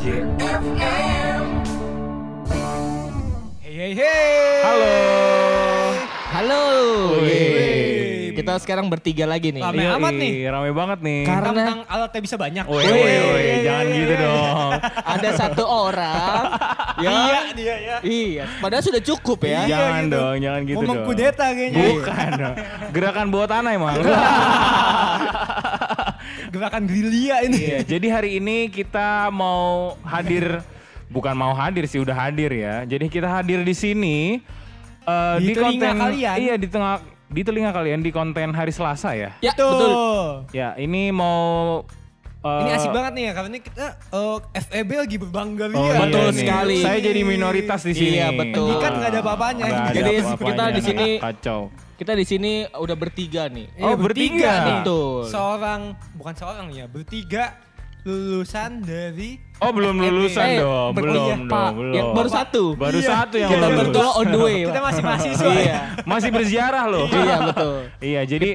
Hey hey hey. Halo. Halo. Yeay. Kita sekarang bertiga lagi nih. Rame Iya, amat nih. Rame banget nih. Karena- Tentang alatnya bisa banyak. Woi, jangan gitu dong. Ada satu orang Iya yang dia ya. Iya, padahal sudah cukup ya. jangan gitu. dong, jangan gitu Mau dong. mengkudeta kayaknya. Bukan dong. Gerakan bawah tanah emang. Gerakan gerilya ini. Iya, jadi hari ini kita mau hadir bukan mau hadir sih udah hadir ya. Jadi kita hadir di sini eh, Di telinga kalian. Iya, di tengah di telinga kalian di konten hari Selasa ya. Ya, Tuh. betul. Ya, ini mau eh, Ini asik banget nih ya karena ini kita eh, FEB lagi berbangga Oh, iya Betul nih. sekali. Saya jadi minoritas di sini. Iya, betul. Ini kan nggak ada apa-apanya. Jadi apa-apanya kita di sini- kacau. Kita di sini udah bertiga nih. Oh, bertiga. nih. Betul. Seorang bukan seorang ya, bertiga lulusan dari Oh, belum FEB. lulusan Eh, dong, ber- belum iya, dong, Pak. belum. Yang baru satu. Baru Iya. satu yang Kita lulus. berdua on the way. Kita masih mahasiswa. Iya. Masih berziarah loh. Iya, betul. Iya, jadi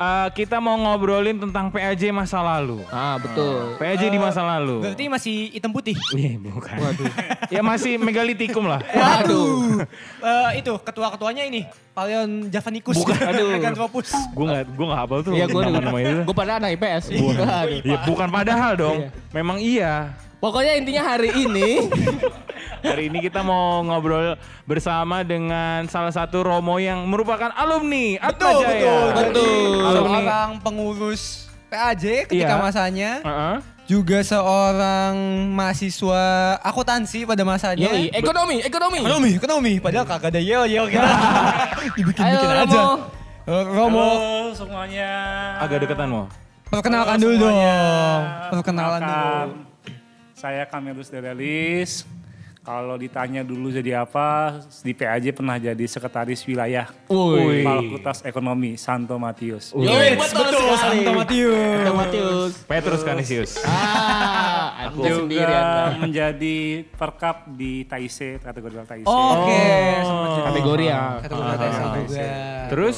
eh, kita mau ngobrolin tentang PAJ masa lalu. Ah, betul. PAJ di masa lalu. Berarti masih hitam putih. Iya, bukan. ya masih megalitikum lah. Waduh. Eh, itu ketua-ketuanya ini Palion Javanicus. Bukan, aduh. Gue gak, gue gak hafal tuh Iya, gue nama-nama itu. gue pada anak IPS. Waduh. Ya, bukan padahal dong. Iya. Memang iya. Pokoknya intinya hari ini Hari ini kita mau ngobrol bersama dengan salah satu Romo yang merupakan alumni Atma Betul, Jaya. betul. Betul. Alumni. Seorang pengurus PAJ ketika Iya. masanya. Heeh. Juga seorang mahasiswa akuntansi pada masanya. Yoi, ekonomi, ekonomi. Ekonomi, ekonomi. Padahal kagak ada yel yel kita. Dibikin-bikin Ayo, aja. Romo. Romo, Halo semuanya. Agak deketan mau. perkenalkan Halo dulu semuanya. dong. Perkenalan dulu. Saya Kamilus Derelis. Kalau ditanya dulu jadi apa, di PAJ pernah jadi sekretaris wilayah. Fakultas Ekonomi Santo Matius. Yoi, betul, sekali. Santo Matius. Santo Matius. Petrus Canisius. Ah, anda Juga sendirian. Bang. menjadi perkap di Taise, kategori Taise. Oke, sempat jadi. Kategori ya. Kategori Ah, ah, juga. Terus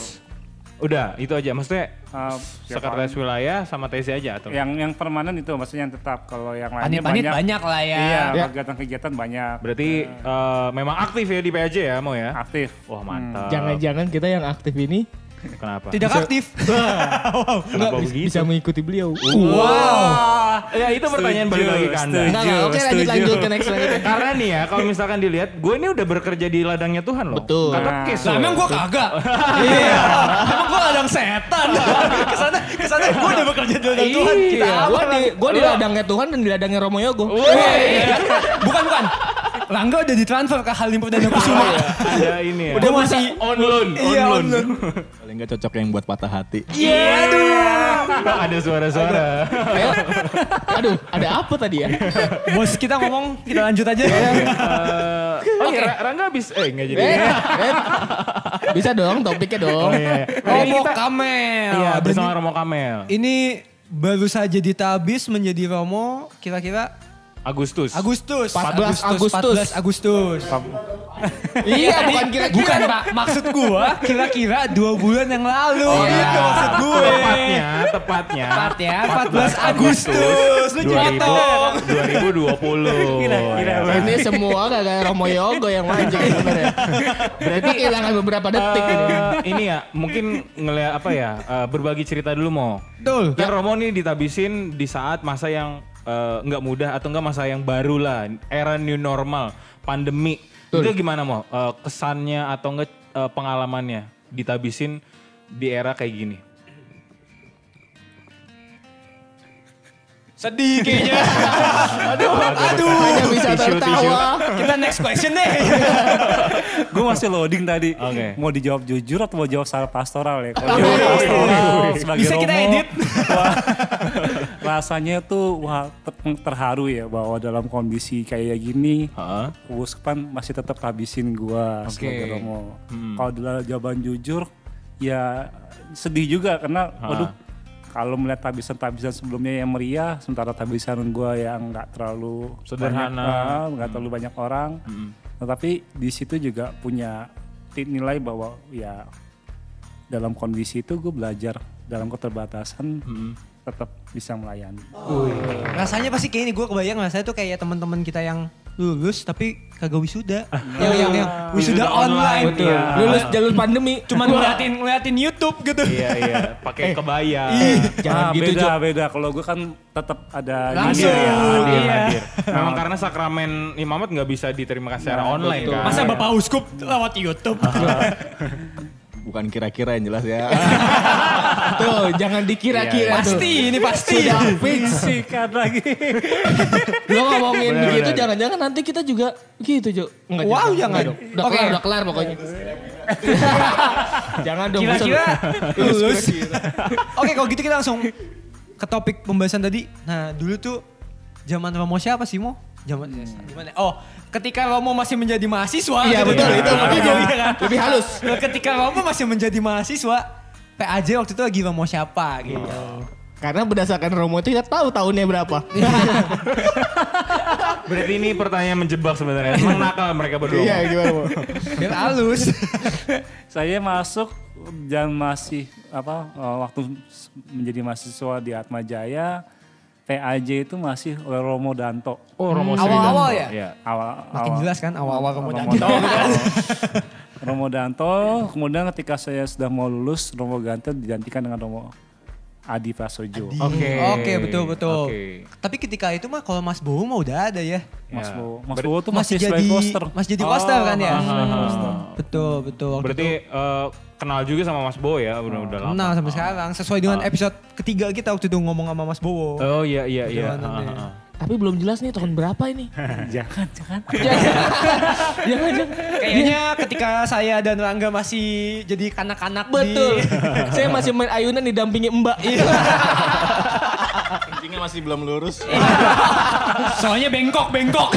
udah itu aja maksudnya Uh, sekretaris wilayah sama TC aja atau yang yang permanen itu maksudnya yang tetap. Kalau yang lainnya Panit-panit banyak. banyak lah ya. Iya, Ya. kegiatan-kegiatan banyak. berarti eh, memang aktif ya di PAJ ya mau ya? aktif. Wah mantap. Jangan-jangan kita yang aktif ini Kenapa? Tidak aktif. Kenapa bis- begitu? bisa mengikuti beliau. Wow. Ya itu pertanyaan balik lagi ke anda. Enggak, enggak. Oke lanjut lanjut ke next selanjutnya. Karena nih ya kalau misalkan dilihat, gue ini udah bekerja di ladangnya Tuhan loh. Betul. Kata Nah. kes Lah loh. emang gua kagak. Iya. Emang gua ladang setan. ke sana ke sana gua udah bekerja di ladang Tuhan. Kita Iya, apa? gua di gua di ladangnya Tuhan dan di ladangnya Romo Yogo. Bukan bukan. Rangga udah ditransfer ke Halim Perdana Kusuma. Ada ini ya. Udah masih on loan. Iya, on loan. Paling nggak cocok yang buat patah hati. Iya, aduh. ada suara-suara. Aduh, ada apa tadi ya? Bos kita ngomong, kita lanjut aja. Eh, oh iya, Ra- Rangga habis eh enggak jadi. Eh, eh. Bisa dong topiknya dong. Oh iya. iya. Romo kita Kamel. iya bersama Romo Kamel. Ini baru saja ditabis menjadi Romo kira-kira Agustus. Agustus. 14 Agustus. 14 Agustus. Iya, bukan kira-kira. Bukan Pak, maksud gua kira-kira dua bulan yang lalu. Oh, gitu iya. maksud gue. Tepatnya, tepatnya. Tepat ya, 14 Agustus. Lu 2000, potong. 2020. Kira-kira. Ya. Ini semua gak Romo Yogo yang mancing sebenarnya. Berarti kehilangan beberapa detik ini. Eh, ini ya mungkin ngeliat apa ya eh, berbagi cerita dulu mau Betul. Kan Romo nih ditabisin di saat masa yang eh, nggak mudah atau enggak masa yang baru lah era new normal pandemi. Itu gimana mau Eh, kesannya atau enggak eh, pengalamannya ditabisin di era kayak gini Sedih kayaknya. aduh, aduh. Hanya bisa tisu, tertawa. Kita next question deh. Gue masih loading tadi. Oke. Mau dijawab jujur atau mau jawab secara pastoral ya? Kalau jawab pastoral sebagai Bisa kita Romo, edit. wah, rasanya tuh wah ter- terharu ya bahwa dalam kondisi kayak gini, Heeh. Uskupan masih tetap habisin gua sebagai Romo. Kalau dalam jawaban jujur, ya sedih juga karena, waduh, kalau melihat tabisan-tabisan sebelumnya yang meriah, sementara tabisan gua yang nggak terlalu Sederhana. ah, nggak terlalu banyak orang. Tetapi di situ juga punya nilai bahwa ya dalam kondisi itu gue belajar dalam keterbatasan tetap bisa melayani. Rasanya pasti kayak ini gue kebayang rasanya tuh kayak teman-teman kita yang lulus tapi kagak wisuda. yang yang yang wisuda online. Betul. Iya. Lulus jalur pandemi. Cuman ngeliatin ngeliatin YouTube gitu. Iya iya, pakai kebaya. Jangan Ah, gitu, beda Jok. beda. Kalau gue kan tetap ada Langsung. Hadir ya, hadir, Iya. hadir. Memang karena sakramen imamat nggak bisa diterima secara online kan. Masa Bapak Uskup lewat YouTube? Bukan kira-kira yang jelas ya. Tuh, jangan dikira-kira tuh. pasti, ini pasti. Sudah fix. sikat lagi. Lo ngomongin Bener, begitu jangan-jangan nanti kita juga gitu, Jo. Enggak, Wow, jangan. jangan. dong. Udah Oke. kelar, udah kelar pokoknya. jangan dong. Kira-kira lulus. Oke kalau gitu kita langsung ke topik pembahasan tadi. Nah dulu tuh zaman Romo siapa sih Mo? Zaman gimana? Oh ketika Romo masih menjadi mahasiswa. Iya gitu. betul, itu Iya, lebih, iya kan? Lebih halus. Nah, ketika Romo masih menjadi mahasiswa, PAJ waktu itu lagi Romo siapa gitu. Karena berdasarkan Romo itu kita tahu tahunnya berapa. Berarti ini pertanyaan menjebak sebenarnya. Emang nakal mereka berdua. Iya, gimana, Mo? Biar halus. Saya masuk dan masih apa eh, waktu menjadi mahasiswa di Atma Jaya PAJ itu masih oleh Romo Danto. Oh, Romo Sri Awal-awal ya? Iya. Awal, Makin awal- jelas kan awal-awal Romo Romo Danto. Danto. Romo Danto, kemudian ketika saya sudah mau lulus, Romo Danto digantikan dengan Romo Adi Prasojo. Oke. Oke betul betul. Oke. Tapi ketika itu mah kalau Mas Bowo mah udah ada ya. Mas Ya. Bowo, Mas Ber- Bowo tuh masih, masih, jadi poster. masih jadi poster kan ya. ah, ah, ah. Betul betul. Waktu Berarti eh, kenal juga sama Mas Bo ya, udah udah lama. Kenal sampai sekarang sesuai dengan episode ketiga kita waktu itu ngomong sama Mas Bowo. Oh iya iya iya. Tapi belum jelas nih tahun berapa ini. jangan, jangan. jangan, jangan. Kayaknya ketika saya dan Rangga masih jadi kanak-kanak Betul. di Saya masih main ayunan didampingi Mbak. Kencingnya masih belum lurus. Soalnya bengkok bengkok.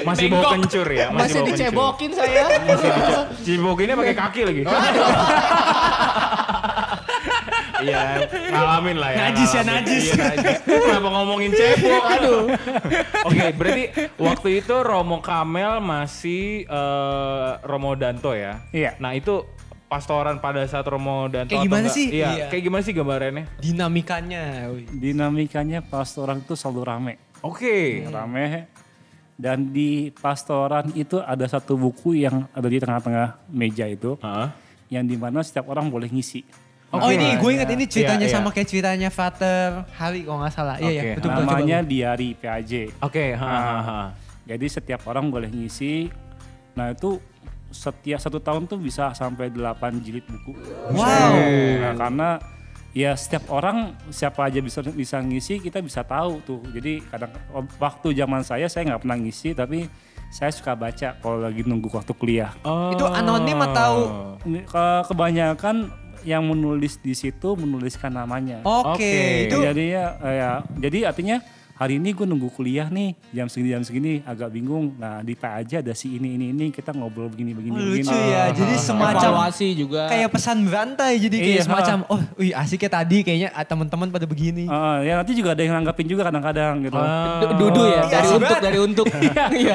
Masih bawa Bengkok. kencur ya, Masih bawa kencur. dicebokin saya. Cebokinnya pakai kaki lagi. Iya, ngalamin lah ya. Najis ya, najis. Iya, najis. Kenapa ngomongin cebok? Aduh. Oke, berarti waktu itu Romo Kamel masih eh, Romo Danto ya? Iya. Nah itu pastoran pada saat Romo Danto Kayak gimana enggak? sih? Iya, Iya. kayak gimana sih gambarannya? Dinamikanya. wih. Dinamikanya pastoran itu selalu rame. Oke. Rame. Dan di pastoran itu ada satu buku yang ada di tengah-tengah meja itu. Yang di mana setiap orang boleh ngisi. Oh ini gue inget ini ceritanya Iya, iya. sama kayak ceritanya Frater Hari kalau nggak salah. Iya iya Oke. betul betul. Namanya coba. Diari PAJ. Oke, ha, ha, ha. Jadi setiap orang boleh ngisi. Nah itu setiap satu tahun tuh bisa sampai 8 jilid buku. Wow. Nah, karena ya setiap orang siapa aja bisa bisa ngisi kita bisa tahu tuh. Jadi kadang waktu zaman saya saya nggak pernah ngisi tapi saya suka baca kalau lagi nunggu waktu kuliah. Oh. Itu anonim atau Ini, ke- Kebanyakan yang menulis di situ menuliskan namanya. Oke, Oke. itu Jadi ya, ya, jadi artinya hari ini gue nunggu kuliah nih jam segini jam segini agak bingung. Nah di Pak aja ada si ini ini ini kita ngobrol begini begini Oh, begini. lucu ya. Jadi semacam Evaluasi juga. kayak pesan berantai jadi kayak Iya. semacam oh wih asik ya tadi kayaknya ah, teman-teman pada begini. Ah, ya nanti juga ada yang nanggapin juga kadang-kadang gitu. Du- Dudu ya, Iya, dari sih, untuk, dari untuk. Iya.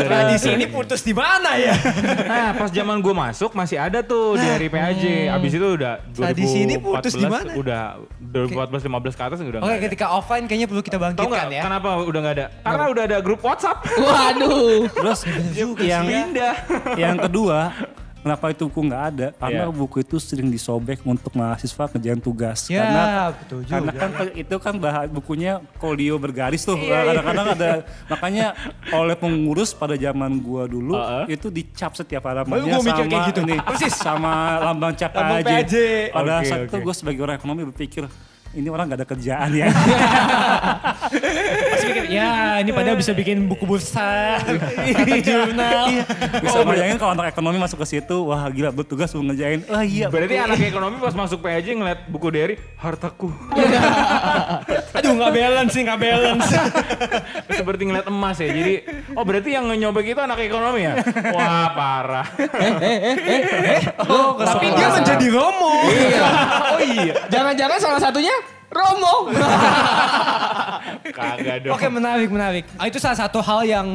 Tradisi ini putus di mana ya? Nah, pas zaman gue masuk masih ada tuh di hari PAJ. Abis itu udah 2014 Tradisi ini putus di mana? Udah 2014 15 ke atas udah Oke ketika offline kayaknya perlu kita Tahu bangkitkan nggak ya. kenapa udah nggak ada? Karena udah ada grup WhatsApp. Waduh. Terus yang Pindah. yang kedua kenapa itu buku nggak ada? Karena Iya. buku itu sering disobek untuk mahasiswa kerjaan tugas. Ya, Karena betul juga. Karena kan itu kan bahan bukunya folio bergaris tuh. Iya, Kadang-kadang ada makanya oleh pengurus pada zaman gua dulu Uh-uh. itu dicap setiap halamannya gua mikir sama kayak gitu. ini, Persis. sama lambang cap Lambang. PAJ. Pada Oke, saat itu oke. gue sebagai orang ekonomi berpikir ini orang gak ada kerjaan ya. Pasti mikir, ya ini padahal bisa bikin buku bursa, tata jurnal. Bisa bayangin kalau anak ekonomi masuk ke situ, wah gila bertugas mau ngerjain. Oh iya. Berarti anak ekonomi pas masuk PAJ ngeliat buku Derry, hartaku. Aduh nggak balance sih, nggak balance. Seperti ngeliat emas ya. Jadi, oh berarti yang nyobek itu anak ekonomi ya? Wah parah. Oh, tapi dia menjadi Romo. oh iya. Jangan-jangan salah satunya Romo. Kagak dong. Oke menarik menarik. Ah, itu salah satu hal yang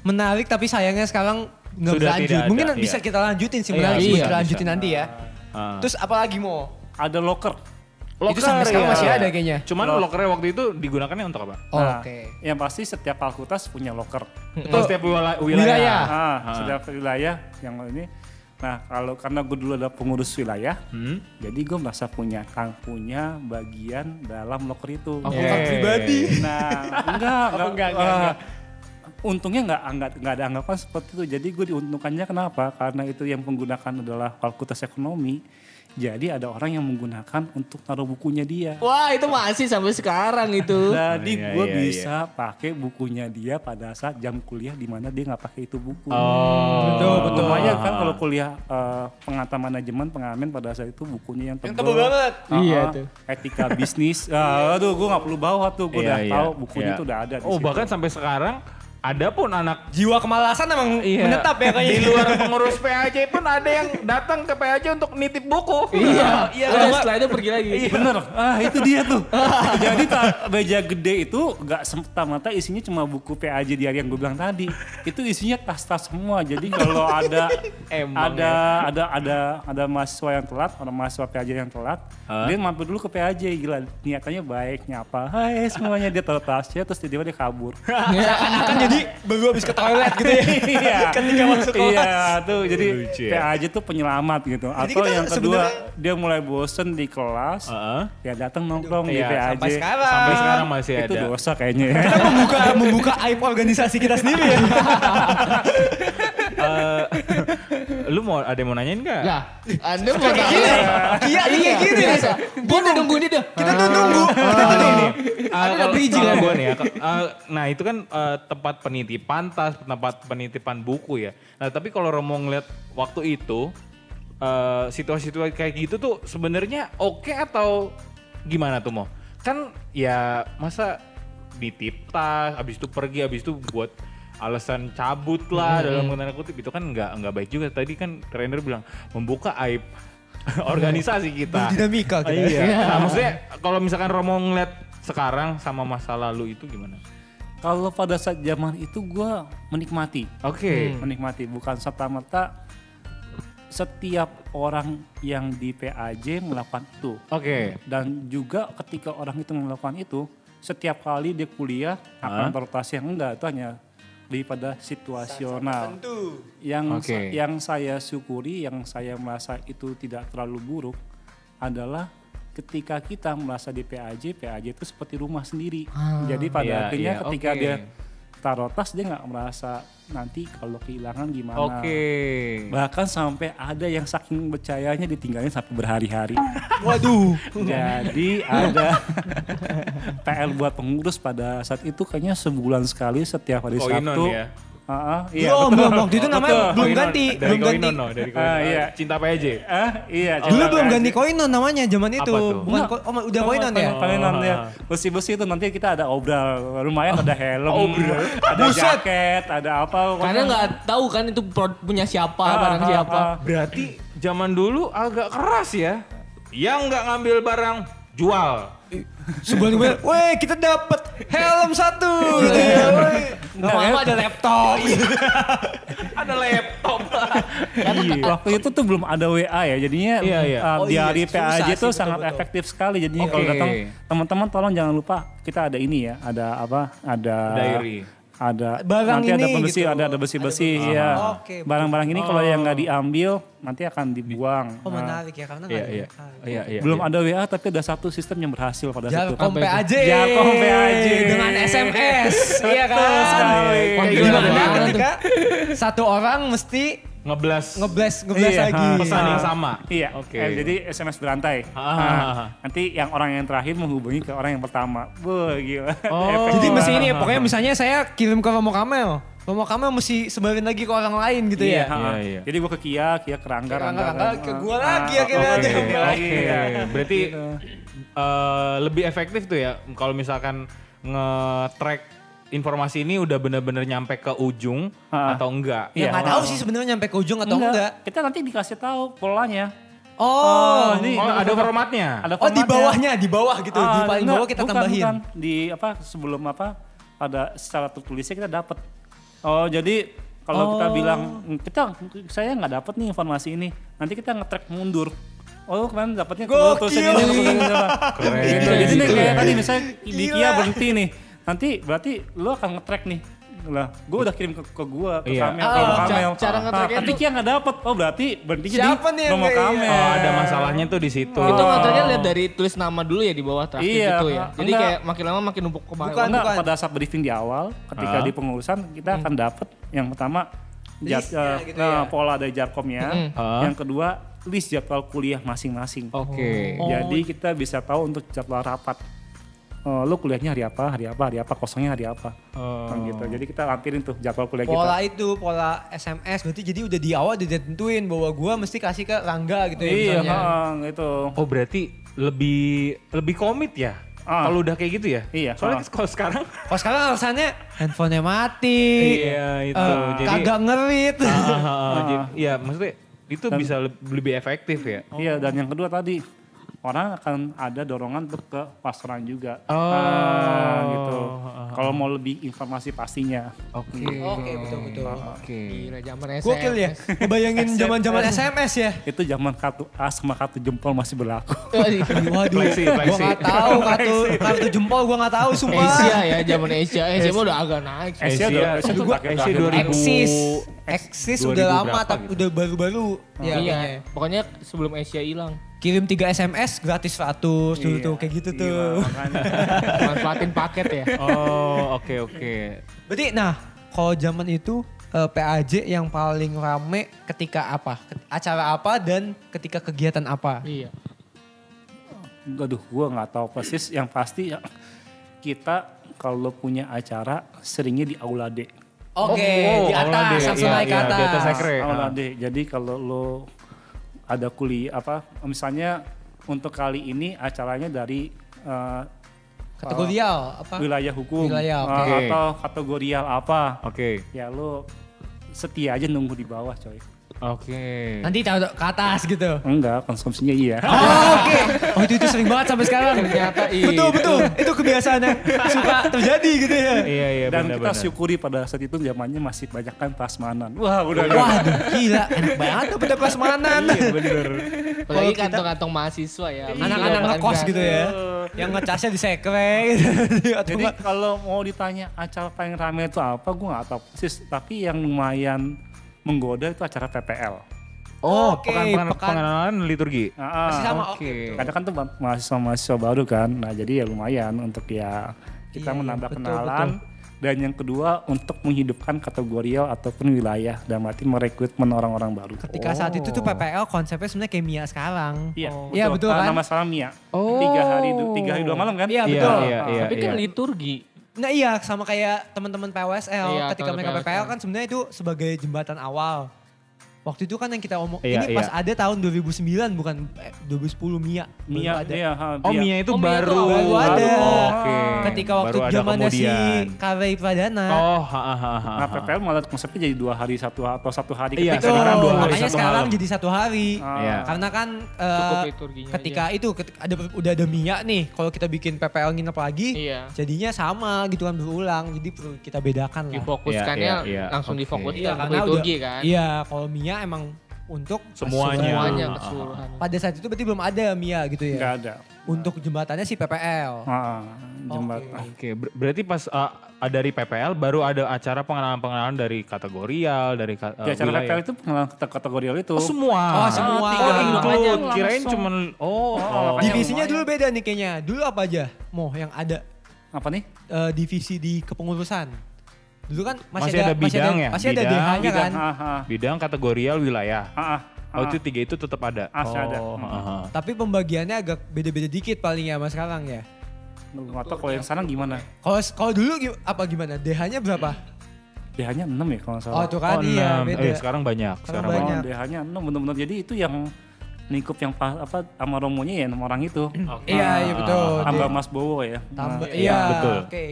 menarik tapi sayangnya sekarang nggak Sudah berlanjut. ada, Mungkin iya. bisa kita lanjutin sih Iya, menarik. iya, kita lanjutin bisa. nanti ya. Ah. Terus apa lagi mau? Ada locker. Itu sampai sekarang ya. masih ada kayaknya. Cuman lokernya waktu itu digunakannya untuk apa? Oh, Nah, Oke. Yang pasti setiap fakultas punya loker. Itu setiap wila- wilayah. Wilayah. Ah, setiap wilayah yang ini. Nah, kalau karena gue dulu ada pengurus wilayah, Hmm? jadi gue merasa punya kang punya bagian dalam loker itu. Aku Oke. kan pribadi. Nah, enggak, enggak, enggak, ah, enggak, Untungnya enggak, enggak, enggak ada anggapan seperti itu. Jadi gue diuntungkannya kenapa? Karena itu yang menggunakan adalah fakultas ekonomi. Jadi ada orang yang menggunakan untuk taruh bukunya dia. Wah itu masih sampai sekarang itu. Jadi Iya, gue iya, bisa pakai bukunya dia pada saat jam kuliah di mana dia nggak pakai itu buku. Oh. Betul, betul. Lumayan kan kalau kuliah eh, pengatam manajemen pengamen pada saat itu bukunya yang tebal. tebal banget. Ah, Iya ah, tuh. Etika bisnis. Ah, aduh, gue nggak perlu bawa tuh. Gue Iya, udah iya, tahu bukunya iya. tuh udah ada. di Oh situ. bahkan sampai sekarang ada pun anak Jiwa kemalasan emang menetap ya kayaknya. di luar pengurus PAJ pun ada yang datang ke PAJ untuk nitip buku. Iya, Iya, Udah, setelah itu pergi lagi. Bener, ah itu dia tuh. Jadi meja gede itu nggak semata-mata isinya cuma buku PAJ diary yang gue bilang tadi. Itu isinya tas-tas semua. Jadi kalau ada Emang ada ada ada ada mahasiswa yang telat, orang mahasiswa PAJ yang telat, dia mampir dulu ke PAJ gila niatannya baik nyapa, hai semuanya dia taruh tasnya terus tiba-tiba dia kabur. Seakan-akan jadi baru habis ke toilet gitu ya. Iya. Ketika masuk kelas. Iya, tuh jadi Lucu ya. PAJ tuh penyelamat gitu. Atau yang kedua dia mulai bosen di kelas, Heeh. ya datang nongkrong di Iya, PAJ. Sampai sekarang. Sampai sekarang masih Itu ada. dosa kayaknya ya. Kita membuka membuka aib organisasi kita sendiri ya. Eh, lu mau ada yang mau nanyain nggak? Lah, Anda mau tahu? Iya, ini kayak gini ya. Gue udah nungguin itu. Kita tuh nunggu. Ada kalau- bridging kalau ada. gua nih ya, ah, nah itu kan eh, tempat penitipan tas, tempat penitipan buku ya. Nah tapi kalau Romo ngeliat waktu itu, eh, situasi-situasi kayak gitu tuh sebenarnya oke atau gimana tuh mau? Kan ya masa nitip tas, habis itu pergi, habis itu buat alasan cabut lah dalam tanda kutip itu kan nggak nggak baik juga. Tadi kan trainer bilang membuka aib organisasi kita. Dinamika kita. Iya. Nah, maksudnya kalau misalkan Romo ngeliat sekarang sama masa lalu itu gimana? Kalau pada saat zaman itu gue menikmati, Oke. menikmati bukan serta merta setiap orang yang di PAJ melakukan itu Oke. dan juga ketika orang itu melakukan itu setiap kali dia kuliah akan rotasi yang enggak itu hanya lebih pada situasional. Yang Oke. yang saya syukuri, yang saya merasa itu tidak terlalu buruk adalah ketika kita merasa di PAJ, PAJ itu seperti rumah sendiri. Jadi pada Iya, akhirnya iya, ketika oke. dia taruh tas dia nggak merasa nanti kalau kehilangan gimana. Oke. Bahkan sampai ada yang saking percayanya ditinggalin sampai berhari-hari. Waduh. Jadi ada PR buat pengurus pada saat itu kayaknya sebulan sekali setiap hari Koinon Sabtu. ya? Ah, ah, iya, Belum, betul. belum. Waktu itu namanya Betul. belum Koinon. ganti. Dari Belum ganti. Koinon, no, dari Koinon. Ah, iya. Cinta PJ. Ah, iya. Dulu cerita belum ganti koinon namanya zaman itu. Apa tuh? Bukan ko- oh, udah koinon ya? Koinon ya. Oh. Besi-besi itu nanti kita ada obral. Lumayan ada helm, ada Buset. jaket, ada apa. Karena nggak tahu kan itu punya siapa, barang siapa. Berarti zaman dulu agak keras ya. Yang nggak ngambil barang jual. Sebulan kemudian, weh kita dapat helm satu. Gitu ya, weh. Lama-lama ada laptop. Ada laptop. Iya. Waktu itu tuh belum ada WA ya, jadinya Iya, iya. uh, Oh iya, diary susah PAJ itu betul, sangat betul. efektif sekali. Jadinya kalau datang teman-teman tolong jangan lupa kita ada ini ya, ada apa? Ada Diary. Ada Barang nanti ada ini besi, gitu. ada ada besi-besi Ada besi. ya. Oke, Barang-barang ini kalau yang nggak diambil nanti akan dibuang. Oh Nah, menarik ya, karena Iya, iya. ada. Iya, iya. belum iya. ada WA tapi ada satu sistem yang berhasil pada saat itu. Jarkom PAJ. Jarkom PAJ. Dengan SMS. Iya kan? sekali. Gimana ketika satu orang mesti Ngeblas ngeblast ngeblast Iya, lagi. pesan yang sama. Iya, Oke. eh, jadi SMS berantai. Ah, Nah, ah, ah. nanti yang orang yang terakhir menghubungi ke orang yang pertama. Wah, gila. Oh. Jadi mesti ini ya, pokoknya misalnya saya kirim ke Romo Kamel. Romo Kamel mesti sebarin lagi ke orang lain gitu Iya, ya. ha. Iya, iya. Jadi gua ke Kia, Kia ke Rangga, Rangga, Rangga, Rangga, ke gua lagi akhirnya oke, ada. Oke, ya. berarti eh, lebih efektif tuh ya kalau misalkan nge-track informasi ini udah bener-bener nyampe ke ujung Ah. atau enggak. Ya Iya. nggak tahu sih sebenarnya nyampe ke ujung atau enggak. Kita nanti dikasih tahu polanya. Oh, ini- Oh, ada formatnya. Ada oh di formatnya. bawahnya, di bawah gitu, di Ah, paling enggak, bawah kita bukan, tambahin. bukan. Di apa sebelum apa pada secara tertulisnya kita dapat. Oh, jadi kalau kita Oh. bilang "Hmm, kita saya nggak dapat nih informasi ini. Nanti kita nge-track mundur. oh kemarin dapatnya Gokil. tulisan ini ini. Gitu. Jadi nih kayak tadi misalnya di Berhenti. Nanti berarti lu akan nge-track nih. Lah, gue udah kirim ke, ke gua, ke Iya. Kamel, Oh, ke Kamel. cara nge-tracknya Ah, tapi Kia nggak dapet. Oh berarti berhentinya Siapa nih nggak- Kamel. Oh ada masalahnya tuh di situ. Itu Oh. ngontraknya lihat dari tulis nama dulu ya di bawah traktir Iya, gitu ya. enggak. Jadi kayak makin lama makin numpuk ke bawah. Bukan. Enggak, pada saat briefing di awal, ketika Ah. di pengurusan kita akan dapat yang pertama jad- eh, gitu nah, ya. pola dari Jarkomnya, Ah. yang kedua list jadwal kuliah masing-masing. Oke. Jadi kita bisa tahu untuk jadwal rapat. Eh, lu kuliahnya hari apa, hari apa, hari apa, kosongnya hari apa. Oh. Kan gitu. Jadi kita lampirin tuh jadwal kuliah Pola kita. itu, pola SMS berarti jadi udah di awal udah ditentuin bahwa gua mesti kasih ke Rangga gitu ya Iya, misalnya. ha, gitu. Oh berarti lebih lebih komit ya? Ah. Kalau udah kayak gitu ya? Iya, Soalnya ah. kalau sekarang Kalau sekarang alasannya handphonenya mati. Iya, itu. eh, Jadi- kagak ngerit. Ah, ah, ah, jadi- Iya maksudnya itu bisa le- lebih efektif ya? Iya, dan yang kedua tadi orang akan ada dorongan untuk ke pasaran juga. Oh. Ah, gitu. Kalau mau lebih informasi pastinya. Oke. Oke, betul betul. Oke. Gila zaman SMS. Gokil ya. Ngebayangin zaman-zaman SMS ya. Itu zaman kartu A sama kartu jempol masih berlaku. Waduh, Flexi, gua nggak tahu kartu kartu jempol gua nggak tahu sumpah. Asia ya, zaman Asia. Asia mah udah agak naik. Asia Asia, udah- Asia tuh pakai Asia terakhir. 2000 Eksis, Eksis 2000 udah lama tapi gitu. udah baru-baru. Ya, iya, kayaknya. pokoknya sebelum Asia hilang. Kirim 3 SMS gratis 100 dulu Iya, tuh kayak gitu iya, tuh. Manfaatin paket ya. Oh oke oke. Berarti nah kalau zaman itu eh, PAJ yang paling rame ketika apa? Acara apa dan ketika kegiatan apa? Iya. Aduh, gua nggak tahu persis. Yang pasti ya, kita kalau punya acara seringnya di Aula D. Oke, Oh, di atas, langsung iya, naik ke iya, atas. di atas sekre. Aula Ah. D. Jadi kalau lo ada kuliah apa, misalnya untuk kali ini acaranya dari eh, Kategorial apa? wilayah hukum Wilayah, eh, oke. atau kategorial apa, Oke. ya lo setia aja nunggu di bawah coy. Oke. Nanti taruh ke atas gitu. Enggak, konsumsinya iya. Oh, Oke. Oh itu itu sering banget sampai sekarang. Ternyata Betul itu. betul. Itu kebiasaan yang suka terjadi gitu ya. Iya iya Dan kita benar-benar. syukuri pada saat itu zamannya masih banyak kan prasmanan. Wah udah Waduh gila enak banget tuh pada prasmanan. Iya bener. Apalagi Kalau kita- kantong-kantong mahasiswa ya. Anak-anak Iya, ngekos kan. gitu ya. Yang ngecasnya di sekre gitu. Jadi kalau mau ditanya acara paling ramai itu apa, gue nggak tahu persis. Tapi yang lumayan menggoda itu acara PPL. Oh, Oke, pekan, pekan, pekan- pengenalan liturgi. Nah, Masih sama Oke. oke. Kadang kan tuh mahasiswa-mahasiswa baru kan. Nah jadi ya lumayan untuk ya kita Iya, menambah betul, kenalan. Dan yang kedua untuk menghidupkan kategorial ataupun wilayah. Dan berarti merekrutmen orang-orang baru. Ketika saat itu tuh PPL konsepnya sebenarnya kayak Mia sekarang. Iya, Iya betul Ah, kan? Nama salam Mia. Oh. Tiga hari, tiga hari dua malam kan? Iya, Iya, betul. iya, iya. Tapi kan iya. liturgi. Nah iya sama kayak teman-teman PWSL Iya, ketika mereka PWSL. PPL kan sebenarnya itu sebagai jembatan awal. Waktu itu kan yang kita omong Iya, ini pas iya. ada tahun 2009 bukan eh, 2010 Mia. Mia, baru ada. iya, ha, Oh Mia. Mia itu Oh, Mia baru. tuh baru ada. Oke. Ketika waktu Baru ada zamannya si. Karey Pradana. Oh, ha, ha, ha, ha, Nah. PPL malah konsepnya jadi dua hari satu atau satu hari. Iya, ketika sekarang dua hari, makanya satu sekarang malam. jadi satu hari. Ah. Iya. Karena kan eh, Cukup liturginya ketika itu ketika ada udah ada Mia nih, kalau kita bikin PPL nginep lagi, Iya. jadinya sama gitu kan berulang. Jadi perlu kita bedakan lah. Difokuskannya Iya, iya, iya. langsung Oke. difokuskan Iya, ke karena liturgi udah, kan. Iya, kalau Mia emang untuk Semuanya. Semuanya Ah, ah, keseluruhan. Pada saat itu berarti belum ada Mia gitu ya. Nggak ada. Untuk jembatannya si PPL. Ah, jembatan. Oke, ber- berarti pas uh, dari PPL baru ada acara pengenalan-pengenalan dari kategorial, dari ka- uh, Di acara wilayah. PPL itu pengenalan kate- kategorial itu. Oh semua. Oh, semua. Oh, Oh, include. Kirain cuman oh, oh. Divisinya dulu beda nih kayaknya. Dulu apa aja? Mo yang ada Apa nih? eh, divisi di kepengurusan. Dulu kan masih, Masih ada bidang ya? Masih ada Bidang, DH-nya kan. Ah, ah, bidang kategorial wilayah. ah, ah, Oh, ah. itu tiga itu tetap ada. Masih ada. Oh, Hmm. ha, ha. Tapi pembagiannya agak beda-beda dikit paling ya mas sekarang ya. Nggak tahu kalau yang sekarang gimana. Kalau kalau dulu apa gimanya? DH-nya berapa? DH-nya 6 ya kalau salah. Oh tuh kan Oh, iya beda. Eh, sekarang banyak. Sekarang Sekarang banyak. banyak. DH-nya 6 bener-bener. Jadi itu yang lingkup yang pas apa sama romonya ya enam orang itu. Iya iya betul. Tambah Mas Bowo ya. tambah Nah, iya betul. Oke.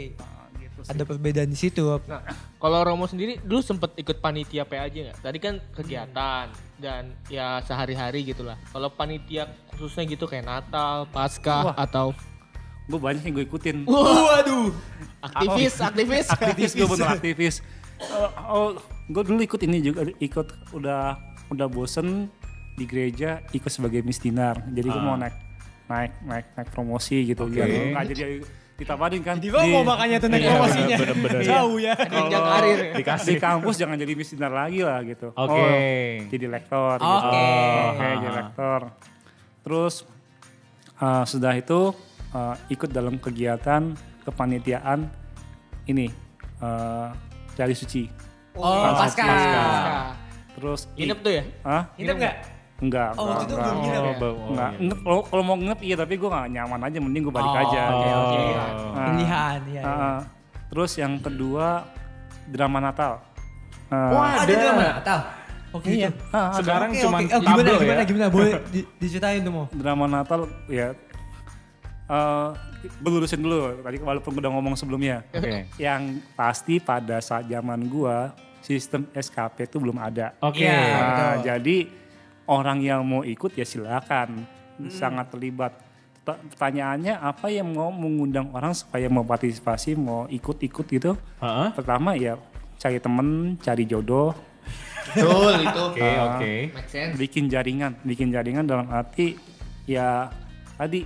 Ada perbedaan di situ. Nah, kalau Romo sendiri dulu sempet ikut panitia PAJ nggak? Tadi kan kegiatan dan ya sehari-hari gitulah. Kalau panitia khususnya gitu kayak Natal, Paskah Wah. atau Gue banyak yang gue ikutin. Waduh. aktivis, aktivis, aktivis gue bener aktivis. Oh, oh gue dulu ikut ini juga ikut udah udah bosen di gereja ikut sebagai misdinar. Jadi gue mau naik naik naik naik promosi gitu. Biar gua nggak jadi ditawarin kan. Di mau makanya tuh naik Iya, promosinya. bener-bener. Jauh ya. Jenjang karir. di kampus jangan jadi misdinar lagi lah gitu. Oke. Oh, jadi lektor gitu. Oke. Oke, jadi lektor. Terus eh, sudah itu eh, ikut dalam kegiatan kepanitiaan ini eh cari suci. Oh, pasca. Terus i- Nginep tuh ya? Hah? Nginep nggak? Enggak. Oh, waktu itu enggak, belum nginep ya? Oh, bau- oh, Enggak, iya. nginep, kalau, kalau mau nginep iya tapi gue gak nyaman aja mending gue balik aja. Oh, kayak oke. gitu. Oh. Nah, Pilihan, iya. ah, ah. Terus yang kedua drama Natal. Ah, Wah, ada drama Natal. Oke, iya. itu. Ah, ada. Sekarang Oke, cuman oke. Oh, gimana, tablo gimana, ya. gimana? Boleh di- diceritain tuh, Mo. drama Natal ya eh belurusin dulu tadi walaupun udah ngomong sebelumnya. Oke. Yang pasti pada saat zaman gua sistem SKP itu belum ada. Oke. Iya. Nah, betul. jadi orang yang mau ikut ya silakan. Sangat terlibat. Perta- Pertanyaannya apa yang mau mengundang orang supaya mau partisipasi, mau ikut-ikut gitu? Heeh. Pertama ya cari temen, cari jodoh, Betul itu. Oke, oke. Make sense. bikin jaringan, bikin jaringan dalam arti ya tadi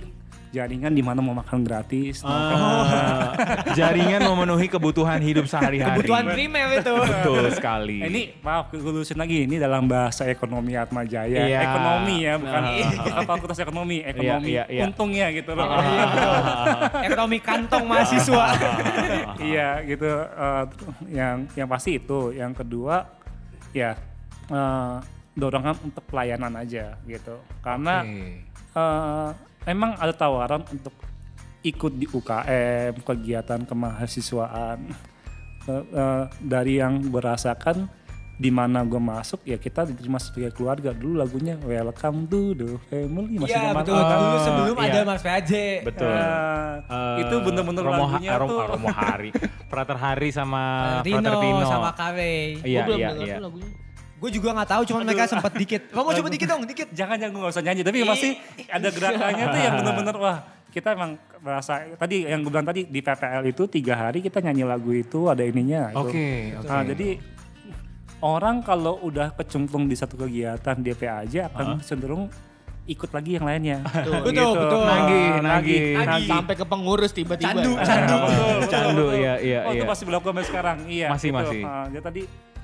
jaringan di mana mau makan gratis. Ah, jaringan memenuhi kebutuhan hidup sehari-hari. Kebutuhan primer itu. Betul sekali. Eh, Ini maaf gue lulusin lagi ini dalam bahasa ekonomi Atma Jaya. Iya. Ekonomi ya, bukan Ah. bukan fakultas ekonomi, ekonomi iya, iya. untungnya gitu loh. Ekonomi kantong mahasiswa. iya gitu. eh, yang yang pasti itu. Yang kedua ya eh, dorongan untuk pelayanan aja gitu. Karena eh, emang ada tawaran untuk ikut di UKM kegiatan kemahasiswaan Eh, eh, dari yang berasakan di mana gue masuk ya kita diterima sebagai keluarga dulu lagunya Welcome to the Family masih zaman betul. awal. Dulu sebelum iya. ada Mas PAJ. Betul. Eh, Eh, itu bener-bener Romo, lagunya Romo, tuh Romo Hari. Frater Hari sama Tino, Frater Tino. sama Kare. Iya, iya, iya. lagunya. Gue juga gak tahu, cuman mereka sempat dikit. Kamu coba dikit dong, dikit. jangan jangan gue gak usah nyanyi tapi pasti ada gerakannya tuh yang bener-bener wah kita emang merasa tadi yang gue bilang tadi di PPL itu tiga hari kita nyanyi lagu itu ada ininya gitu. Oke, oke. Nah, jadi orang kalau udah kecemplung di satu kegiatan DP aja akan cenderung ikut lagi yang lainnya. Betul, Gitu. betul. Nagih, Ah, nagih. nagih. Sampai ke pengurus tiba-tiba. Candu, ya. candu. Candu, iya, iya, Oh, itu iya. masih berlaku sampai sekarang. Iya. Masih, gitu. masih. Ah, ya tadi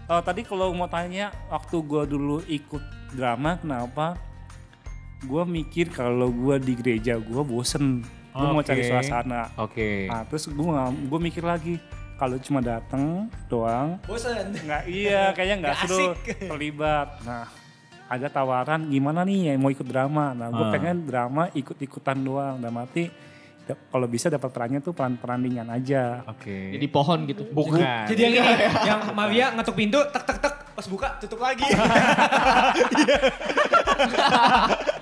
eh, tadi kalau mau tanya waktu gua dulu ikut drama kenapa? Gua mikir kalau gua di gereja gua bosen. Gua mau cari suasana. Oke. Nah, terus gua gua mikir lagi kalau cuma datang doang Bosan. nggak iya kayaknya nggak seru terlibat. Nah, ada tawaran gimana nih yang mau ikut drama. Nah, gue Ah. pengen drama ikut-ikutan doang. Dan mati kalau bisa dapat perannya tuh peran-peran ringan aja. Oke. Jadi pohon gitu. bukan. Jadi yang ini, yang Maria ngetuk pintu, tek tek tek, pas buka tutup lagi.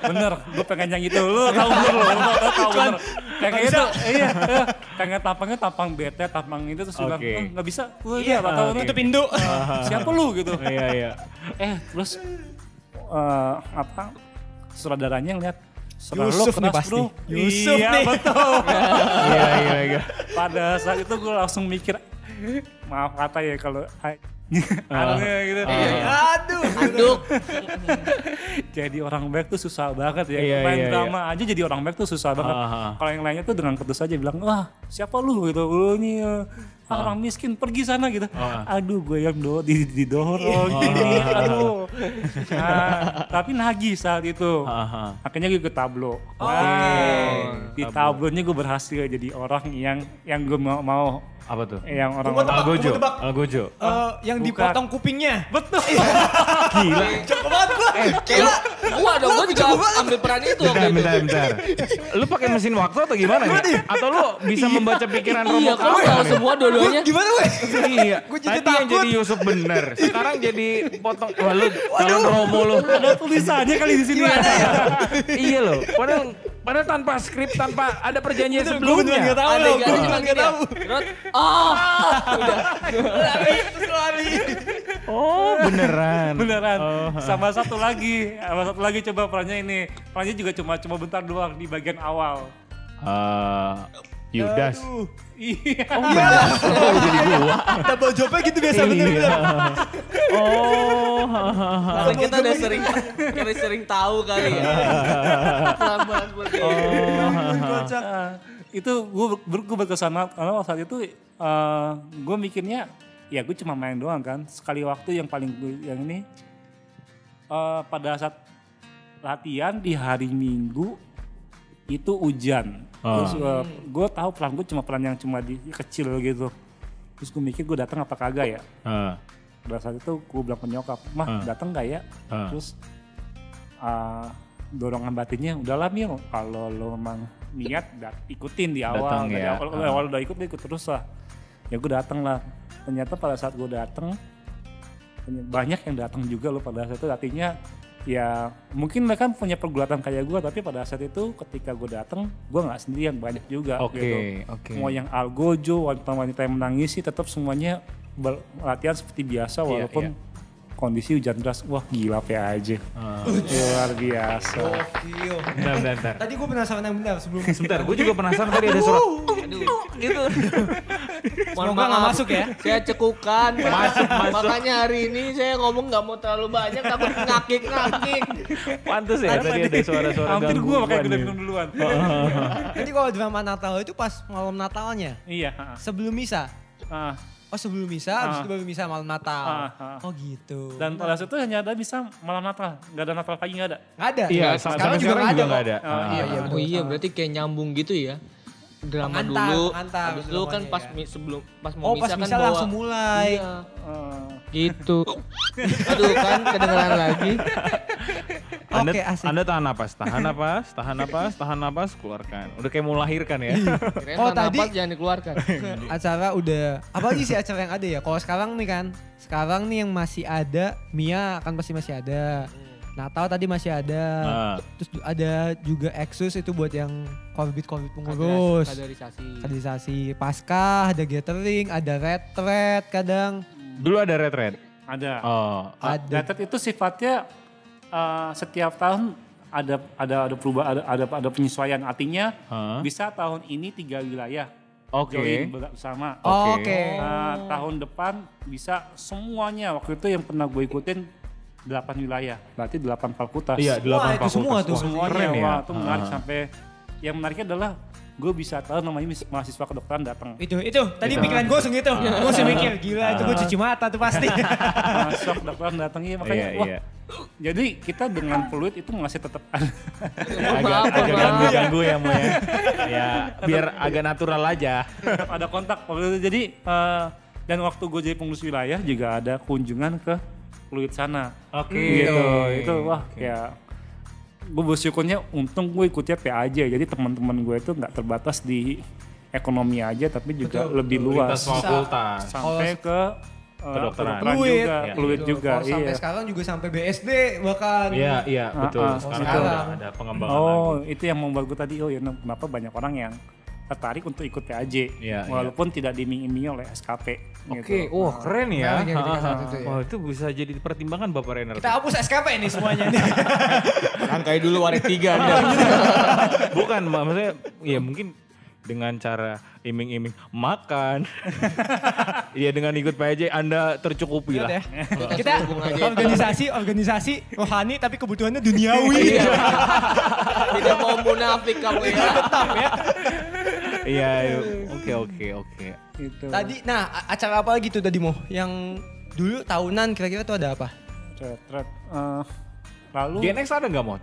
Bener, gue pengen yang itu. Lu tahu bener lu, lu tahu bener. Kayak gitu, iya, iya. Pengen tampangnya tampang bete, tampang itu terus bilang, Oke. "Oh, nggak bisa. Gue iya, nggak tahu tutup pintu. Siapa lu gitu. Iya, iya. Eh, terus eh, apa? Saudaranya ngeliat Lu Yusuf nih pasti. bro. Yusuf iya, nih. betul. Iya, iya, iya. Pada saat itu gue langsung mikir, maaf kata ya kalau aneh gitu. Aduh. Anduk. jadi orang baik tuh susah banget ya. Iya, Main iya, drama aja jadi orang baik tuh susah banget. Ah, ah. Kalau yang lainnya tuh dengan putus aja bilang, wah siapa lu gitu. Lu ini eh, ah, orang miskin pergi sana gitu. Ah. Aduh gue yang do di didorong gini. Aduh. Nah, tapi nagih saat itu. Aha. Akhirnya gue ke tablo. Oke. Nah, di tablonya gue berhasil jadi orang yang yang gue mau, mau Apa tuh? yang orang Gua tebak, Algojo. gua tebak. Algojo. Eh, yang Bukan. dipotong kupingnya. betul. Gila. Cocok banget gua. Eh, Gila. Gua dong, gua juga ambil peran itu Bentar, bentar, bentar. Lu pakai mesin waktu atau gimana nih? Atau lu bisa membaca pikiran Romo Iya, kamu Kawan tahu Gimana weh? Iya. Gua jadi Tadi yang takut. jadi Yusuf bener. Sekarang jadi potong. Wah lu calon Romo lu. Ada tulisannya kali di sini. iya loh. Padahal padahal tanpa skrip, tanpa ada perjanjian Gue beneran sebelumnya. gak tau Ada loh. Gue beneran gak tau. Oh, Lari. Oh beneran. Beneran. Oh. Sama satu lagi, sama satu lagi coba perannya ini. Perannya juga cuma cuma bentar doang di bagian awal. Eh, Yudas. Aduh. Iya. Oh, bener. Oh, jadi gua. Double jobnya gitu biasa Iya. bener-bener. Oh, Karena kita udah sering kita sering tahu kali ya. Pelan-pelan seperti Oh. Kocak. Ah, itu gue gue berkesan banget karena saat itu gue mikirnya ya gue cuma main doang kan sekali waktu yang paling gue yang ini eh, pada saat latihan di hari Minggu itu hujan Ah. terus gue tahu pelan gue cuma pelan yang cuma di kecil gitu terus gue mikir gue datang apa kagak ya Ah, pada saat itu gue bilang ke nyokap mah Ah. datang nggak ya Ah. terus uh, dorongan batinnya udahlah Mil kalau lo memang niat dat ikutin di awal Datang dari ya. awal, Ah. awal udah ikut ikut terus lah ya gue datang lah ternyata pada saat gue datang banyak yang datang juga lo pada saat itu artinya ya mungkin mereka punya pergulatan kayak gue tapi pada saat itu ketika gue datang gue nggak sendirian banyak juga Oke, gitu oke. mau yang algojo wanita-wanita yang menangisi tetap semuanya latihan seperti biasa Iya, walaupun kondisi hujan deras wah gila PA aja Ah. luar biasa Gokil. Bentar, bentar, bentar. Tadi gue penasaran yang benar sebelum Sebentar, gue juga penasaran tadi ada suara. Aduh, gitu. Mohon Semoga nggak masuk ya. Saya cekukan. Masuk, masuk. Makanya hari ini saya ngomong nggak mau terlalu banyak takut ngakik-ngakik. Pantes ya tadi ada suara-suara hampir gue gue ya. minum duluan Jadi kalau drama Natal itu pas malam Natalnya, iya sebelum misa. ah. Oh sebelum misa, habis Ah. itu baru misa malam Natal. Ah, ah. Oh gitu. dan pada saat itu hanya ada bisa malam Natal nggak ada Natal pagi nggak ada Nggak ada. Iya, sekarang, sampai juga nggak ada. kok. ada. Oh, Ah. iya, iya. Oh iya, berarti kayak nyambung gitu ya. Drama Pengantar, dulu, pengantar habis itu kan pas ya. mi- sebelum pas mau Oh misa pas kan misa bawa- langsung mulai. Iya, Ah. gitu. Aduh kan kedengeran lagi. Anda, Oke, asik. Anda tahan napas, tahan napas, tahan napas, tahan napas, keluarkan. Udah kayak mau melahirkan ya. Kirain Oh, tadi- napas jangan dikeluarkan. Acara udah, apa lagi sih acara yang ada ya? Kalau sekarang nih kan, sekarang nih yang masih ada, Mia kan pasti masih ada. Natal tadi masih ada. Ah. Terus ada juga Exus itu buat yang korbit-korbit pengurus. Kaderisasi. Kaderisasi Paskah, ada gathering, ada retret kadang. Dulu ada red red. ada Oh, Ada. Datat itu sifatnya uh, setiap tahun ada ada ada perubahan ada ada, ada penyesuaian artinya Hah? bisa tahun ini tiga wilayah Oke. join bersama. Oh, Oke. Oke. Nah, tahun depan bisa semuanya waktu itu yang pernah gue ikutin delapan wilayah berarti delapan fakultas. Iya, delapan itu semua fakultas. tuh. Semuanya keren ya. wah itu menarik Ah. sampai yang menariknya adalah gue bisa tahu namanya mahasiswa kedokteran datang. Itu, itu. Tadi pikiran gue langsung gitu. Gue langsung mikir, gila itu gue cuci mata tuh pasti. mahasiswa kedokteran datang iya makanya Iya, wah. iya. Jadi kita dengan fluid itu masih tetap ada. Ya, agak agak ganggu ganggu ya mau ya. Ya biar agak natural aja. tetap ada kontak waktu itu. Jadi eh, dan waktu gue jadi pengurus wilayah juga ada kunjungan ke fluid sana. Oke. Gitu. Itu wah kayak gue bersyukurnya untung gue ikutnya PA aja. Jadi teman-teman gue itu nggak terbatas di ekonomi aja tapi juga lebih luas. Lintas fakultas. Sampai ke eh, Kedokteran. Fluid. juga, Iya. fluid juga. Kalau sampai Iya. sekarang juga sampai BSD bahkan. Iya, iya, betul. ah. Sekarang sekarang. ada, ada pengembangan Oh, lagi. itu yang membuat gue tadi, oh ya kenapa banyak orang yang tertarik untuk ikut PAJ, Iya, walaupun tidak diiming-imingi oleh SKP. Oke, gitu. wah keren ya. Ya ha. itu ya. Wah itu bisa jadi pertimbangan Bapak Renner. Kita hapus SKP nih semuanya nih. Rangkai dulu waret tiga. Bukan, mak- maksudnya ya mungkin dengan cara iming-iming makan. Iya dengan ikut PJ Anda tercukupi lah. ya. Kita organisasi organisasi rohani tapi kebutuhannya duniawi. Iya. Tidak mau munafik kamu ya. Tetap ya. Iya, iya. oke oke oke. Gitu. Tadi nah acara apa lagi tuh tadi mau? Yang dulu tahunan kira-kira tuh ada apa? Retret. Eh, lalu Gen X ada nggak mau?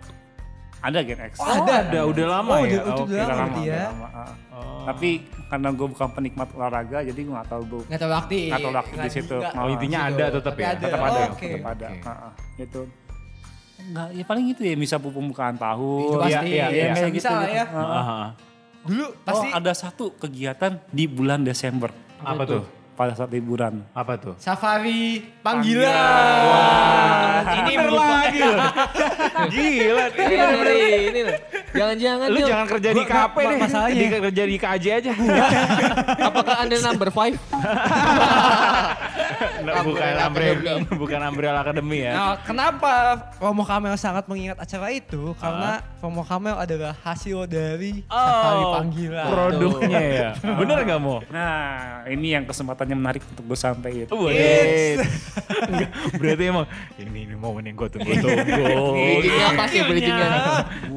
ada Gen X. Oh, ada. Ada, udah lama Oh, ya. udah- itu Oke. udah Udah lama berarti udah ya. lama. Oh. Tapi karena gue bukan penikmat olahraga, jadi gue nggak tahu gue Nggak tahu waktu. Nggak tahu waktu di nggak- situ. nggak- Oh, intinya gitu. ada tetap Tapi ya? Ada. tetap Oh, ada, tetap ada. Oke. Gitu. Enggak, ya paling itu ya bisa pembukaan tahun. Itu pasti. Iya, iya, iya. kayak Bisa lah ya. Ah, ah. Ah, ah. Dulu pasti Oh, ada satu kegiatan di bulan Desember Apa tuh? pada saat liburan. Apa tuh? safari panggilan. Panggilan. Ini Bener merupakan lagi loh. Gila. Ini nih, ini loh. Jangan-jangan Lu jangan kerja di KP deh. masalahnya. Di, kerja di KJ aja. apakah Anda number five? Nah, bukan Academy. bukan Umbrella Academy ya. Nah, kenapa Romo Kamel sangat mengingat acara itu? Karena Romo Kamel adalah hasil dari safari panggilan. produknya ya. Bener gak mau? Nah, ini yang kesempatannya menarik untuk gue sampaikan. Enggak, berarti emang ini, ini momen yang gue tunggu-tunggu. Bridgingnya apa sih bridgingnya?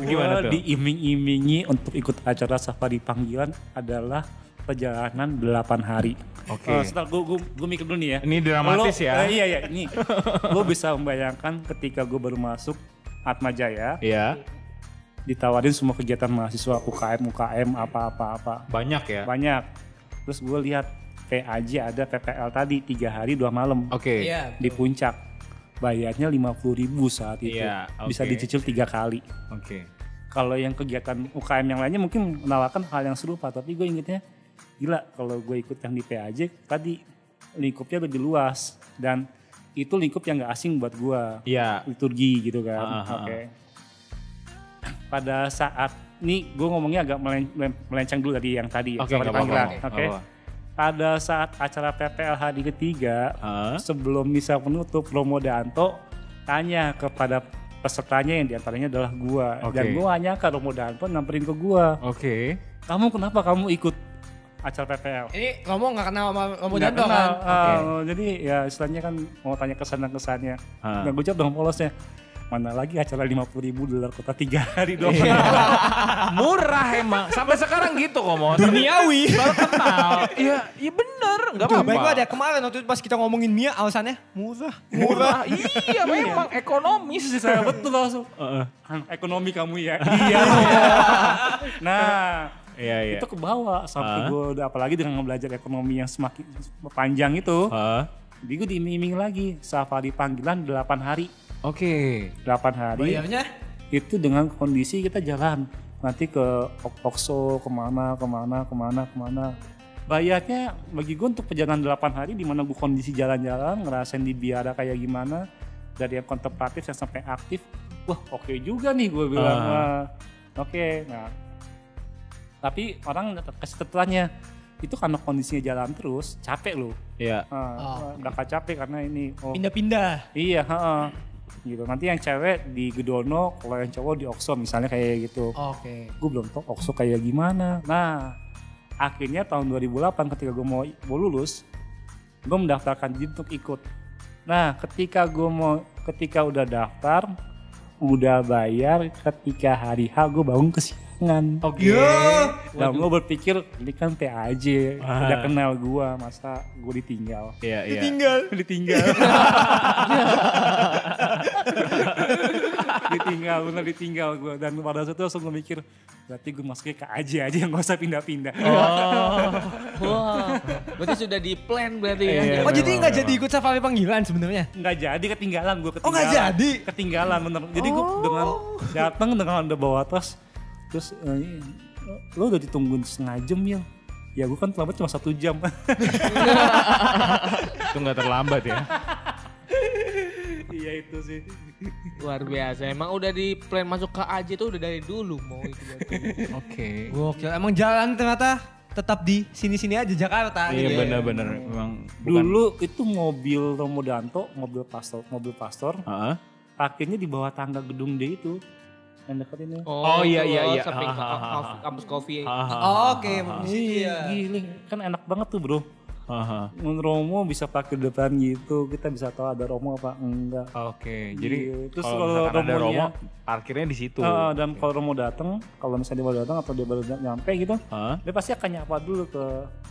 Gimana tuh? diiming-imingi untuk ikut acara safari panggilan adalah perjalanan 8 hari. Oke. Eh, sebentar, gue, gue, gue mikir dulu nih ya. Ini dramatis Lo- ya. eh, iya, iya. Ini, gue bisa membayangkan ketika gue baru masuk Atma Jaya, Iya, ditawarin semua kegiatan mahasiswa, UKM, UKM, apa-apa-apa. banyak ya. Banyak. Terus gue lihat PAJ ada PPL tadi, tiga hari dua malam. Oke. Iya. Di puncak. Bayarnya 50.000 ribu saat itu. Iya, Bisa oke. dicicil tiga kali. Oke. kalau yang kegiatan UKM yang lainnya mungkin menawarkan hal yang serupa tapi gue ingetnya gila kalau gue ikut yang di PAJ tadi lingkupnya lebih luas dan itu lingkup yang gak asing buat gue Iya. liturgi gitu kan Ah, ah, ah. oke pada saat ini gue ngomongnya agak melen- melen- melenceng dulu dari yang tadi ya, Oke, apa-apa. pada saat acara PPL hari ketiga Hah? sebelum misa penutup Romo Danto tanya kepada pesertanya yang di antaranya adalah gua Oke. dan gua hanya ke Romo Danto nyamperin ke gua Oke. kamu kenapa kamu ikut acara PPL Ini Romo nggak kenal sama Romo Nggak Danto kenal. kan? Ah, jadi ya istilahnya kan mau tanya kesan dan kesannya Ah. nah gue jawab dong polosnya mana lagi acara 50 ribu dolar kota tiga hari doang Iya. Murah emang. Sampai sekarang gitu kok mau. Duniawi. Baru kenal. Iya, iya bener. Gak apa-apa. baik banget ya kemarin waktu itu pas kita ngomongin Mia alasannya murah. Murah. iya memang ekonomis. saya betul langsung Heeh. "Anak ekonomi kamu ya iya nah Iya, iya. itu ke bawah sampai Ah. gue udah apalagi dengan belajar ekonomi yang semakin panjang itu Hah? jadi gue diiming lagi safari panggilan 8 hari Oke. 8 hari Bayarnya? itu dengan kondisi kita jalan nanti ke Ok- Okso ke mana ke mana ke mana ke mana bayarnya bagi gue untuk perjalanan 8 hari di mana gue kondisi jalan-jalan ngerasain di biara kayak gimana dari yang kontemplatif yang sampai aktif wah oke juga nih gue bilang. Wah, oke nah tapi orang tetap kasih tetelannya itu karena kondisinya jalan terus capek loh Iya. Ah, bakal capek karena ini oh, Pindah-pindah. Iya, heeh. Gitu. Nanti yang cewek di Gedono, kalau yang cowok di Okso misalnya kayak gitu. Oke. Gue belum tahu Okso kayak gimana. Nah, akhirnya tahun 2008 ketika gue mau, mau lulus, gue mendaftarkan diri untuk ikut. Nah, ketika gue mau, ketika udah daftar, udah bayar, ketika hari H gue bangun kesiangan. Oke. Dan gue berpikir ini kan PAJ, udah kenal gue, masa gue ditinggal. Iya, iya. Tinggal. ditinggal ditinggal bener ditinggal gue dan pada saat itu langsung gue mikir berarti gue masuknya ke aja aja yang gak usah pindah-pindah Oh. Wah, berarti sudah di plan berarti ya. Iya. Oh jadi memang, nggak jadi ikut safari panggilan sebenarnya? nggak jadi ketinggalan gue ketinggalan Oh, nggak jadi? ketinggalan bener jadi gue dengan datang dengan udah bawa tas terus eh, lo udah ditungguin setengah jam ya ya gue kan terlambat cuma satu jam Itu nggak terlambat ya. iya itu sih Luar biasa. Emang udah di plan masuk ke AJ tuh udah dari dulu mau itu berarti. Oke. Gokil. Emang jalan ternyata tetap di sini-sini aja Jakarta Iya gitu. ya. benar-benar memang bukan. dulu itu mobil Romo Danto mobil pastor mobil pastor Heeh. parkirnya di bawah tangga gedung D itu yang dekat ini Oh, iya, iya, iya. Samping Ha, ha, ha, ka- ha. kampus kopi. Oh, Oke, di situ ya. Giling, kan enak banget tuh bro. Aha. Romo bisa parkir depan gitu, kita bisa tahu ada Romo apa enggak. Oke, jadi Iya, terus kalau kalau ada Romo, parkirnya di situ. Ah, dan kalau Romo datang, kalau misalnya dia baru datang atau dia baru nyampe gitu, Hah? dia pasti akan nyapa dulu ke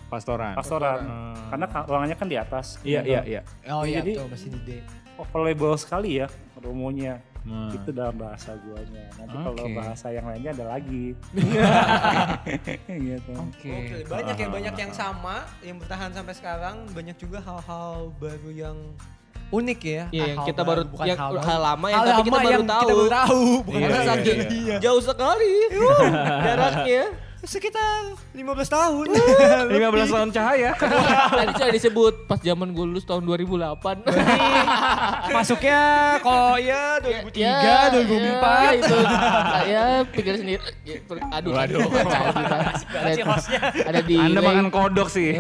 Pastoran. pastoran. Hmm. Karena ka- ruangannya kan di atas. Iya, iya, iya. Oh iya, Jadi- betul masih di D. Available sekali ya Romonya. Hmm. Itu dalam bahasa guanya. Nanti kalau Oke. bahasa yang lainnya ada lagi. gitu. Oke. Oke, banyak ya, banyak yang sama yang bertahan sampai sekarang, banyak juga hal-hal baru yang unik ya. Iya, yang hal kita baru bukan yang baru. hal lama yang Hal tapi kita baru yang tahu. Kita baru tahu, bukan Iya, iya, saking iya. jauh sekali jaraknya. Sekitar 15 tahun. 15 tahun cahaya. Tadi sudah disebut pas zaman gue lulus tahun 2008. Masuknya kalau ya 2003, Ya, 2004. ya, itu ya pikir sendiri. Aduh, aduh. ada, ada di Anda makan kodok sih.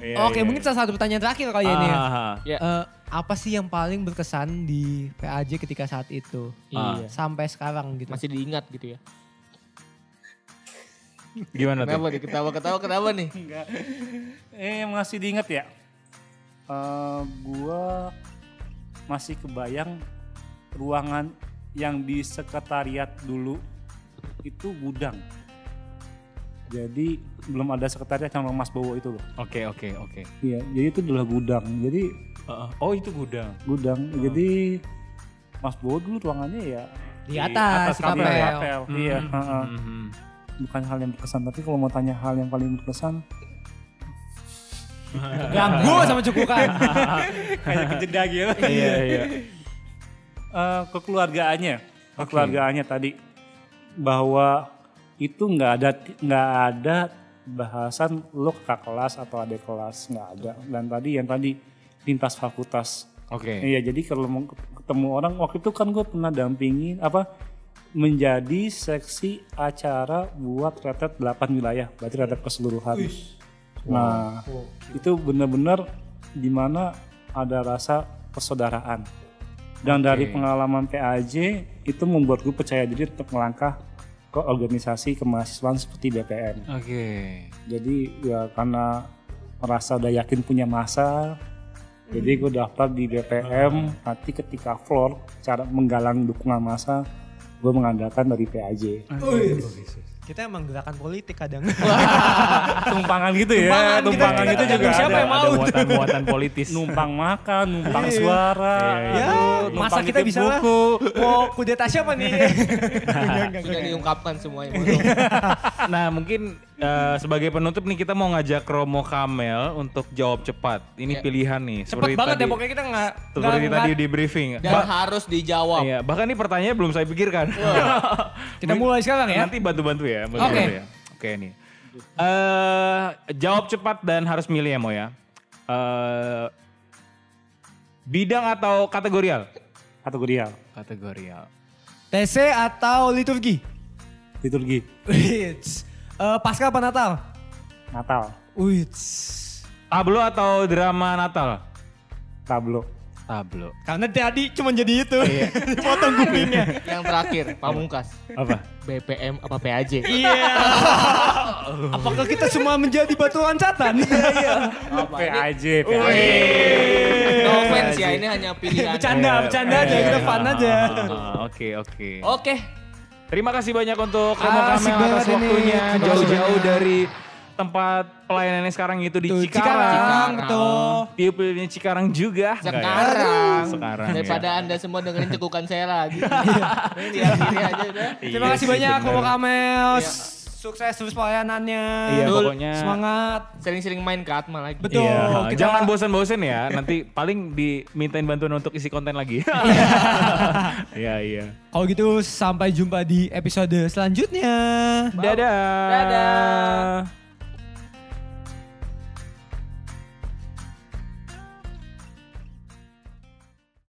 Iya, Oke, iya, mungkin salah satu pertanyaan terakhir kali ya ini ya. Ah, Ya. Eh, apa sih yang paling berkesan di PAJ ketika saat itu? Iya. Sampai sekarang gitu. Masih diingat gitu ya. Gimana tuh? Kenapa nih ketawa-ketawa kenapa nih? Eh masih diingat ya? Eh, gua masih kebayang ruangan yang di sekretariat dulu itu gudang. Jadi belum ada sekretariat yang Mas Bowo itu loh. Oke, oke, oke. Iya, jadi itu adalah gudang. Jadi Heeh. Oh, itu gudang. gudang. Jadi Mas Bowo dulu ruangannya ya Di atas, di kapel. kapel. kapel. Iya, heeh. Mhm. Bukan hal yang berkesan. Tapi kalau mau tanya hal yang paling berkesan, Ganggu sama cukukan. kayak kejeda gitu. Iya, iya. Eh, kekeluargaannya, kekeluargaannya tadi bahwa itu nggak ada nggak ada bahasan lo kakak kelas atau adik kelas nggak ada. Dan tadi yang tadi lintas fakultas. Oke. Iya, jadi kalau mau ketemu orang waktu itu kan gue pernah dampingin apa menjadi seksi acara buat retret 8 wilayah, berarti retret keseluruhan. Nah, itu benar-benar di mana ada rasa persaudaraan. Dan dari pengalaman PAJ itu membuat gue percaya diri untuk melangkah ke organisasi kemahasiswaan seperti BPN. Oke. Jadi ya karena merasa udah yakin punya masa, jadi gue daftar di BPM. Nanti ketika floor cara menggalang dukungan masa, gue mengandalkan dari PAJ. Kita emang gerakan politik kadang. Tumpangan gitu ya, Tumpangan, kita- tumpangan kita itu juga tergantung siapa ada. yang mau. Ada muatan-muatan politis. Numpang makan, numpang suara, ya, aduh, masa numpang kita bisa lah. buku. Mau kudeta siapa nih? Sudah diungkapkan semuanya. Nah mungkin eh, sebagai penutup nih kita mau ngajak Romo Kamel untuk jawab cepat. Ini Ya. pilihan nih. Cepet banget ya pokoknya kita nggak Seperti nggak- tadi di briefing. Dan harus dijawab. Iya, bahkan ini pertanyaannya belum saya pikirkan. Kita mulai sekarang ya. Nanti bantu-bantu ya. Oke. ya. Oke nih. Eh jawab cepat dan harus milih ya Mo ya. Eh bidang atau kategorial? Kategorial, Kategorial. TC atau liturgi? liturgi, Wits. Eh, Pasca apa Natal? Natal, Wits. Tablo atau drama Natal? tablo. Tablo. Karena tadi cuma jadi itu. Potong kupingnya. Yang terakhir, pamungkas. Apa? BPM apa PAJ? Iya. Apakah kita semua menjadi batu loncatan? Iya, iya. PAJ, PAJ. No offense ya, ini hanya pilihan. Bercanda, bercanda aja, kita fun aja. Ah, Oke, oke. Oke, Terima kasih banyak untuk Romo Kamel atas ini. waktunya jauh-jauh dari tempat pelayanannya sekarang itu di Tuh, Cikarang. Cikarang, betul. Pilihnya Cikarang juga. sekarang. Sekarang. Daripada ya. Anda semua dengerin cekukan saya lagi. Ini lihat diri aja udah. Terima Iya kasih sih, banyak. Romo Kamel. Sukses terus pelayanannya. Iya, Dul, pokoknya. Semangat. Sering-sering main ke Atma lagi. Betul. Iya, kita- jangan bosan-bosan ya. Nanti paling dimintain bantuan untuk isi konten lagi. Iya, iya. Kalau gitu sampai jumpa di episode selanjutnya. Dadah. Dadah.